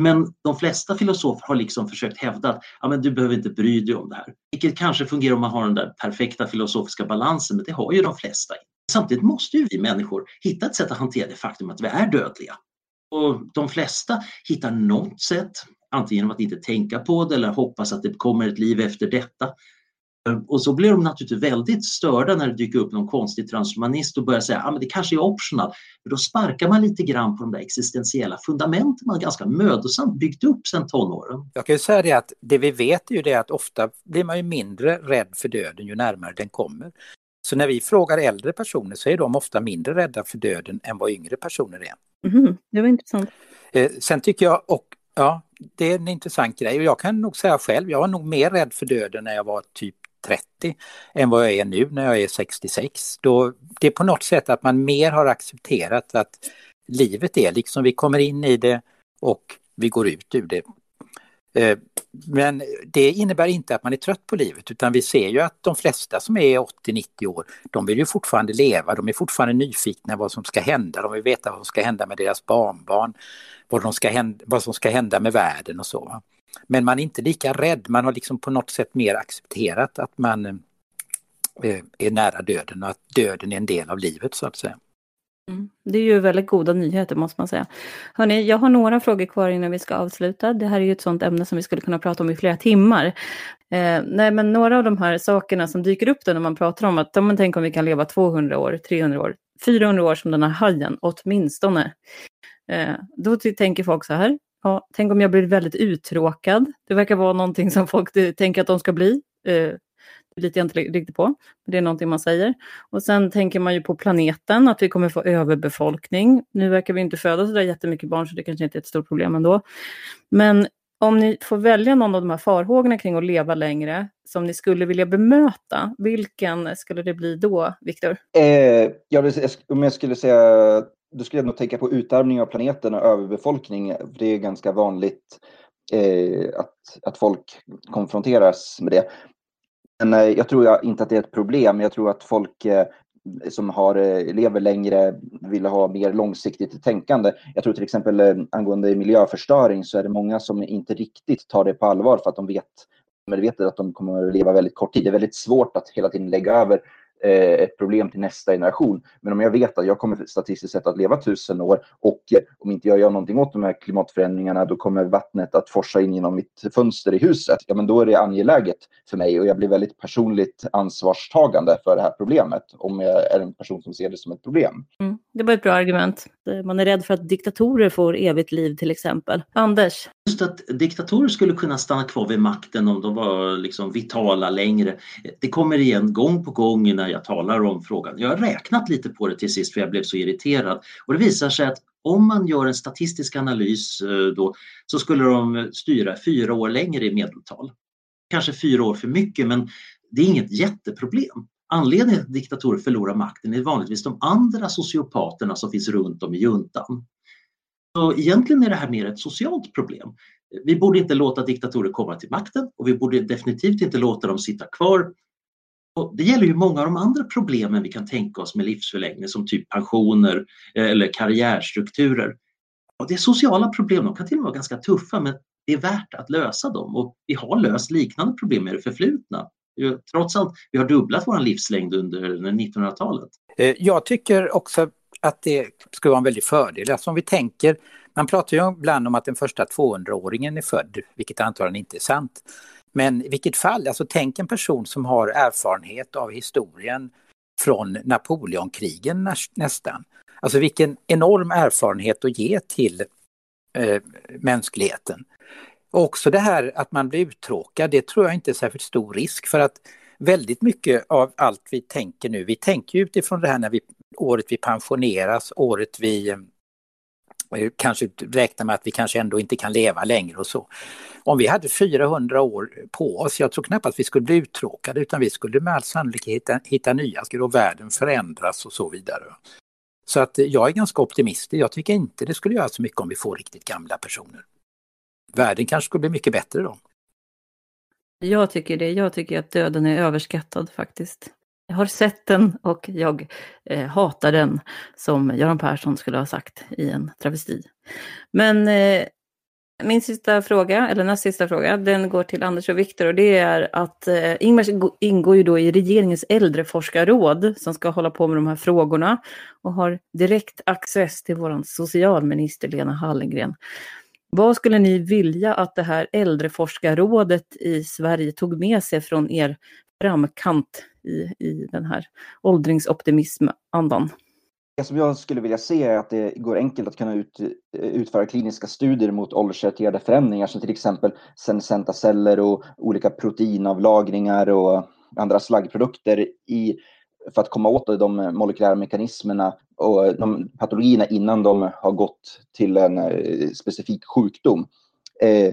Men de flesta filosofer har liksom försökt hävda att ja, men du behöver inte bry dig om det här. Vilket kanske fungerar om man har den där perfekta filosofiska balansen, men det har ju de flesta. Samtidigt måste ju vi människor hitta ett sätt att hantera det faktum att vi är dödliga. Och de flesta hittar något sätt, antingen genom att inte tänka på det eller hoppas att det kommer ett liv efter detta. Och så blir de naturligtvis väldigt störda när det dyker upp någon konstig transhumanist och börjar säga att ah, det kanske är optional. För då sparkar man lite grann på de där existentiella fundamenten man ganska mödosamt byggt upp sedan tonåren.
Jag kan ju säga det att det vi vet är ju det att ofta blir man ju mindre rädd för döden ju närmare den kommer. Så när vi frågar äldre personer så är de ofta mindre rädda för döden än vad yngre personer är.
Mm, det var intressant.
Eh, sen tycker jag, och ja, det är en intressant grej och jag kan nog säga själv, jag var nog mer rädd för döden när jag var typ 30 än vad jag är nu när jag är 66. Då, det är på något sätt att man mer har accepterat att livet är liksom vi kommer in i det och vi går ut ur det. Eh, men det innebär inte att man är trött på livet utan vi ser ju att de flesta som är 80-90 år, de vill ju fortfarande leva, de är fortfarande nyfikna vad som ska hända, de vill veta vad som ska hända med deras barnbarn, vad, de ska hända, vad som ska hända med världen och så. Men man är inte lika rädd, man har liksom på något sätt mer accepterat att man eh, är nära döden och att döden är en del av livet så att säga.
Mm. Det är ju väldigt goda nyheter måste man säga. Hörrni, jag har några frågor kvar innan vi ska avsluta. Det här är ju ett sånt ämne som vi skulle kunna prata om i flera timmar. Eh, nej, men några av de här sakerna som dyker upp då när man pratar om att, men tänk om vi kan leva 200 år, 300 år, 400 år som den här hajen, åtminstone. Eh, då tänker folk så här, ja, tänk om jag blir väldigt uttråkad. Det verkar vara någonting som folk tänker att de ska bli. Eh, litar jag inte riktigt på. Det är någonting man säger. Och sen tänker man ju på planeten, att vi kommer få överbefolkning. Nu verkar vi inte föda så där jättemycket barn, så det kanske inte är ett stort problem ändå. Men om ni får välja någon av de här farhågorna kring att leva längre, som ni skulle vilja bemöta, vilken skulle det bli då, Viktor?
Eh, ja, om jag skulle säga, då skulle jag nog tänka på utarmning av planeten och överbefolkning. Det är ganska vanligt eh, att, att folk konfronteras med det. Men eh, jag tror inte att det är ett problem. Jag tror att folk eh, som har, eh, lever längre vill ha mer långsiktigt tänkande. Jag tror till exempel angående miljöförstöring så är det många som inte riktigt tar det på allvar för att de vet medvetet att de kommer att leva väldigt kort tid. Det är väldigt svårt att hela tiden lägga över Eh, ett problem till nästa generation. Men om jag vet att jag kommer statistiskt sett att leva tusen år och eh, om inte jag gör någonting åt de här klimatförändringarna då kommer vattnet att forsa in genom mitt fönster i huset. Ja, men då är det angeläget för mig och jag blir väldigt personligt ansvarstagande för det här problemet om jag är en person som ser det som ett problem.
Mm, det var ett bra argument. Eh, man är rädd för att diktatorer får evigt liv till exempel. Anders?
Just att diktatorer skulle kunna stanna kvar vid makten om de var liksom vitala längre. Det kommer igen gång på gång när jag talar om frågan. Jag har räknat lite på det till sist för jag blev så irriterad. Och det visar sig att om man gör en statistisk analys eh, då, så skulle de styra fyra år längre i medeltal. Kanske fyra år för mycket men det är inget jätteproblem. Anledningen till att diktatorer förlorar makten är vanligtvis de andra sociopaterna som finns runt om i juntan. Så egentligen är det här mer ett socialt problem. Vi borde inte låta diktatorer komma till makten och vi borde definitivt inte låta dem sitta kvar. Och det gäller ju många av de andra problemen vi kan tänka oss med livsförlängning som typ pensioner eh, eller karriärstrukturer. Och det är sociala problem, de kan till och med vara ganska tuffa men det är värt att lösa dem och vi har löst liknande problem i det förflutna. Trots allt, vi har dubblat vår livslängd under 1900-talet.
Eh, jag tycker också att det skulle vara en väldig fördel. Alltså om vi tänker, man pratar ju ibland om att den första 200-åringen är född, vilket antagligen inte är sant. Men i vilket fall, alltså tänk en person som har erfarenhet av historien från Napoleonkrigen nästan. Alltså vilken enorm erfarenhet att ge till eh, mänskligheten. Och också det här att man blir uttråkad, det tror jag inte är särskilt stor risk för att väldigt mycket av allt vi tänker nu, vi tänker utifrån det här när vi, året vi pensioneras, året vi eh, kanske räknar med att vi kanske ändå inte kan leva längre och så. Om vi hade 400 år på oss, jag tror knappast vi skulle bli uttråkade utan vi skulle med all sannolikhet hitta, hitta nya, skulle världen förändras och så vidare. Så att eh, jag är ganska optimistisk, jag tycker inte det skulle göra så mycket om vi får riktigt gamla personer. Världen kanske skulle bli mycket bättre då.
Jag tycker det. Jag tycker att döden är överskattad faktiskt. Jag har sett den och jag eh, hatar den, som Göran Persson skulle ha sagt i en travesti. Men eh, Min sista fråga, eller näst sista fråga, den går till Anders och Viktor och det är att eh, Ingmar ingår ju då i regeringens äldreforskarråd som ska hålla på med de här frågorna och har direkt access till vår socialminister Lena Hallengren. Vad skulle ni vilja att det här äldreforskarrådet i Sverige tog med sig från er framkant i, i den här åldringsoptimismandan?
Det som jag skulle vilja se är att det går enkelt att kunna ut, utföra kliniska studier mot åldersrelaterade förändringar som till exempel senescenta celler och olika proteinavlagringar och andra slaggprodukter i, för att komma åt de molekylära mekanismerna och de patologierna innan de har gått till en eh, specifik sjukdom. Eh,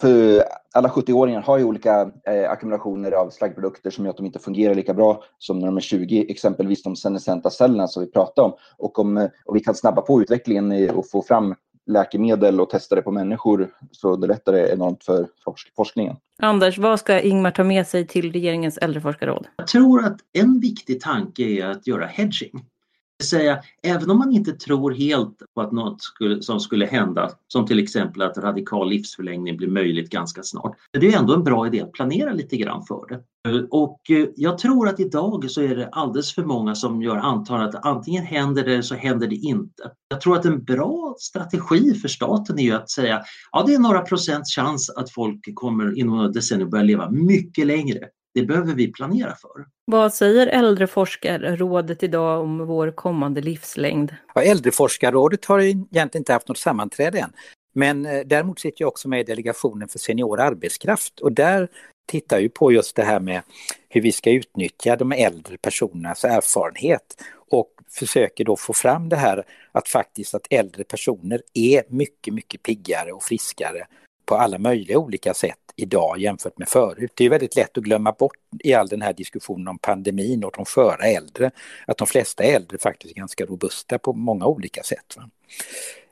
för alla 70-åringar har ju olika eh, ackumulationer av slaggprodukter som gör att de inte fungerar lika bra som när de är 20, exempelvis de senescenta cellerna som vi pratade om. Och om och eh, vi kan snabba på utvecklingen och få fram läkemedel och testa det på människor så underlättar det enormt för forsk forskningen.
Anders, vad ska Ingmar ta med sig till regeringens äldreforskarråd?
Jag tror att en viktig tanke är att göra hedging säga, även om man inte tror helt på att något skulle, som skulle hända, som till exempel att radikal livsförlängning blir möjligt ganska snart, det är ändå en bra idé att planera lite grann för det. Och eh, jag tror att idag så är det alldeles för många som gör antagandet att antingen händer det eller så händer det inte. Jag tror att en bra strategi för staten är ju att säga ja det är några procents chans att folk kommer inom några decennier börja leva mycket längre. Det behöver vi planera för.
Vad säger Äldreforskarrådet idag om vår kommande livslängd?
Ja, Äldreforskarrådet har egentligen inte haft något sammanträde än. Men eh, däremot sitter jag också med i delegationen för senior arbetskraft och där tittar ju på just det här med hur vi ska utnyttja de äldre personernas erfarenhet och försöker då få fram det här att faktiskt att äldre personer är mycket, mycket piggare och friskare på alla möjliga olika sätt idag jämfört med förut. Det är väldigt lätt att glömma bort i all den här diskussionen om pandemin och de sköra äldre, att de flesta äldre faktiskt är ganska robusta på många olika sätt.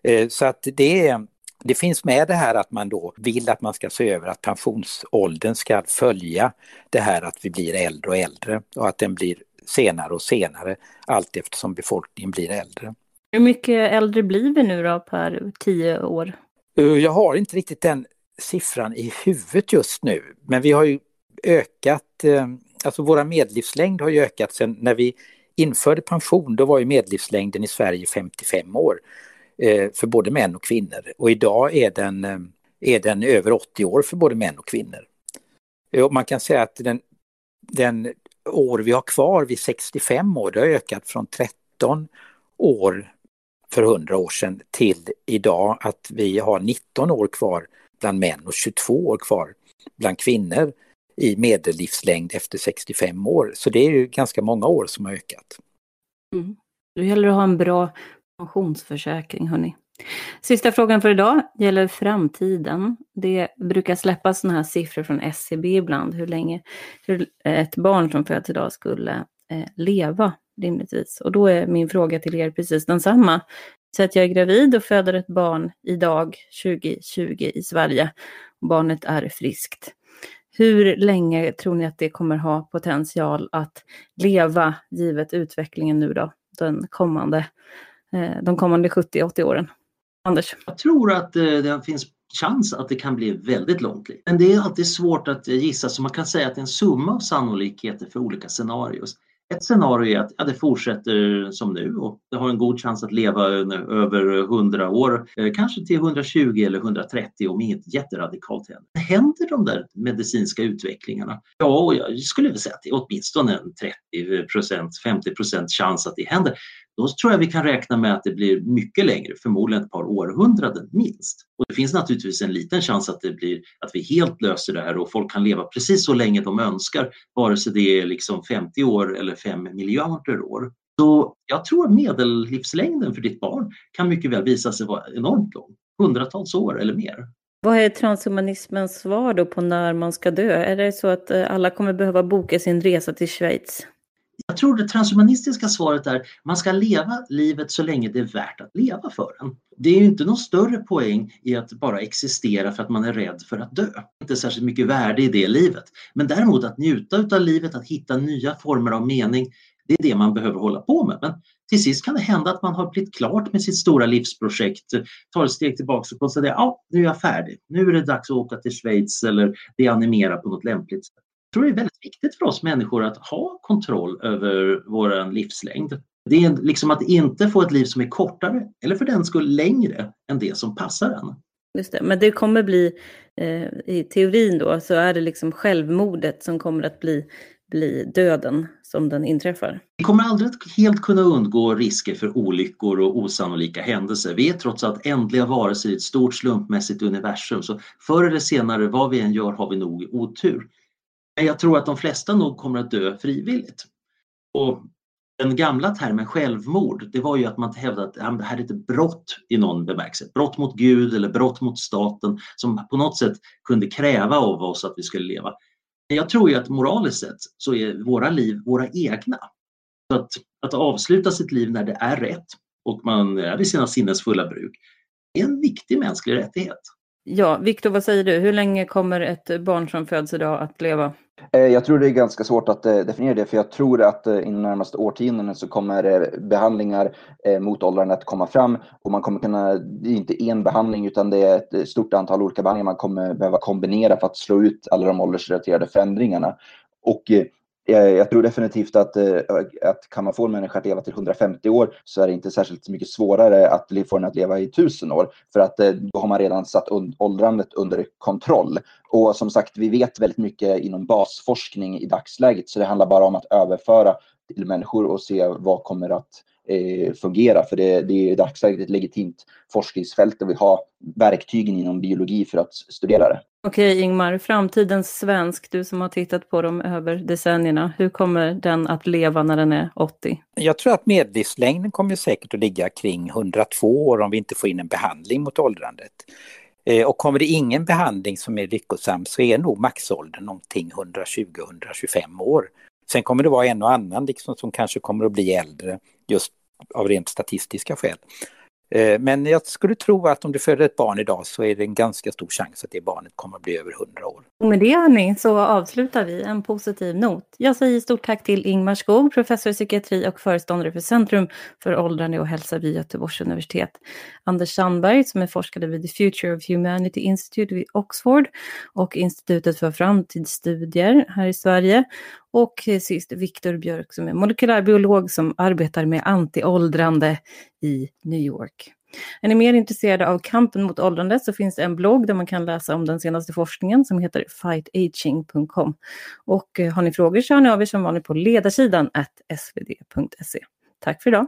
Eh, så att det, det finns med det här att man då vill att man ska se över att pensionsåldern ska följa det här att vi blir äldre och äldre och att den blir senare och senare allt eftersom befolkningen blir äldre.
Hur mycket äldre blir vi nu då per tio år?
Eh, jag har inte riktigt den siffran i huvudet just nu, men vi har ju ökat, eh, alltså våra medellivslängd har ju ökat sen när vi införde pension, då var ju medellivslängden i Sverige 55 år eh, för både män och kvinnor och idag är den, är den över 80 år för både män och kvinnor. Och man kan säga att den, den år vi har kvar vid 65 år, det har ökat från 13 år för 100 år sedan till idag att vi har 19 år kvar bland män och 22 år kvar bland kvinnor i medellivslängd efter 65 år. Så det är ju ganska många år som har ökat.
Mm. Då gäller det att ha en bra pensionsförsäkring, hörni. Sista frågan för idag gäller framtiden. Det brukar släppas sådana här siffror från SCB ibland, hur länge hur ett barn som föds idag skulle eh, leva rimligtvis. Och då är min fråga till er precis densamma. Så att jag är gravid och föder ett barn idag 2020 i Sverige. Barnet är friskt. Hur länge tror ni att det kommer ha potential att leva givet utvecklingen nu då, den kommande, eh, de kommande 70-80 åren? Anders?
Jag tror att eh, det finns chans att det kan bli väldigt långt liv. Men det är alltid svårt att eh, gissa så man kan säga att det är en summa av sannolikheter för olika scenarios. Ett scenario är att ja, det fortsätter som nu och det har en god chans att leva över 100 år, eh, kanske till 120 eller 130 om inget jätteradikalt händer. Händer de där medicinska utvecklingarna? Ja, jag skulle vilja säga att det är åtminstone en 30% 50% chans att det händer då tror jag vi kan räkna med att det blir mycket längre, förmodligen ett par århundraden minst. Och det finns naturligtvis en liten chans att, det blir, att vi helt löser det här och folk kan leva precis så länge de önskar, vare sig det är liksom 50 år eller 5 miljarder år. Så jag tror att medellivslängden för ditt barn kan mycket väl visa sig vara enormt lång, hundratals år eller mer.
Vad är transhumanismens svar då på när man ska dö? Är det så att eh, alla kommer behöva boka sin resa till Schweiz?
Jag tror det transhumanistiska svaret är man ska leva livet så länge det är värt att leva för en. Det är ju inte någon större poäng i att bara existera för att man är rädd för att dö. Inte särskilt mycket värde i det livet. Men däremot att njuta av livet, att hitta nya former av mening, Det är det man behöver hålla på med. Men till sist kan det hända att man har blivit klart med sitt stora livsprojekt, tar ett steg tillbaka och konstaterar ja, nu är jag färdig. Nu är det dags att åka till Schweiz eller animera på något lämpligt sätt. Tror det är väldigt viktigt för oss människor att ha kontroll över vår livslängd. Det är liksom att inte få ett liv som är kortare eller för den skull längre än det som passar en.
Just det. Men det kommer bli, eh, i teorin då, så är det liksom självmordet som kommer att bli, bli döden som den inträffar.
Vi kommer aldrig att helt kunna undgå risker för olyckor och osannolika händelser. Vi är trots allt ändliga varelser i ett stort slumpmässigt universum, så förr eller senare, vad vi än gör, har vi nog otur. Men jag tror att de flesta nog kommer att dö frivilligt. Och den gamla termen självmord, det var ju att man hävdade att det här är ett brott i någon bemärkelse. Brott mot Gud eller brott mot staten som på något sätt kunde kräva av oss att vi skulle leva. Men jag tror ju att moraliskt sett så är våra liv våra egna. Så att, att avsluta sitt liv när det är rätt och man är vid sina sinnens fulla bruk är en viktig mänsklig rättighet.
Ja, Viktor, vad säger du? Hur länge kommer ett barn som föds idag att leva?
Eh, jag tror det är ganska svårt att eh, definiera det, för jag tror att inom inom närmaste årtionden så kommer behandlingar mot åldrande att komma fram och man kommer kunna, det är inte en behandling utan det är ett stort antal olika behandlingar man kommer behöva kombinera för att slå ut alla de åldersrelaterade förändringarna. Och jag tror definitivt att, eh, att kan man få en människa att leva till 150 år så är det inte särskilt mycket svårare att få den att leva i 1000 år. För att eh, då har man redan satt åldrandet under kontroll. Och som sagt, vi vet väldigt mycket inom basforskning i dagsläget, så det handlar bara om att överföra till människor och se vad kommer att eh, fungera. För det, det är i dagsläget ett legitimt forskningsfält och vi har verktygen inom biologi för att studera det.
Okej Ingmar, framtidens svensk, du som har tittat på dem över decennierna, hur kommer den att leva när den är 80?
Jag tror att medellivslängden kommer säkert att ligga kring 102 år om vi inte får in en behandling mot åldrandet. Eh, och kommer det ingen behandling som är lyckosam så är nog maxåldern någonting 120-125 år. Sen kommer det vara en och annan liksom som kanske kommer att bli äldre just av rent statistiska skäl. Eh, men jag skulle tro att om du föder ett barn idag så är det en ganska stor chans att det barnet kommer att bli över 100 år.
Och med det hörni så avslutar vi en positiv not. Jag säger stort tack till Ingmar Skog, professor i psykiatri och föreståndare för Centrum för åldrande och hälsa vid Göteborgs universitet. Anders Sandberg som är forskare vid The Future of Humanity Institute vid Oxford och Institutet för framtidsstudier här i Sverige. Och sist Viktor Björk som är molekylärbiolog som arbetar med antiåldrande i New York. Är ni mer intresserade av kampen mot åldrande så finns det en blogg där man kan läsa om den senaste forskningen som heter fightaging.com. Och eh, har ni frågor så hör ni av er som vanligt på ledarsidan svd.se. Tack för idag!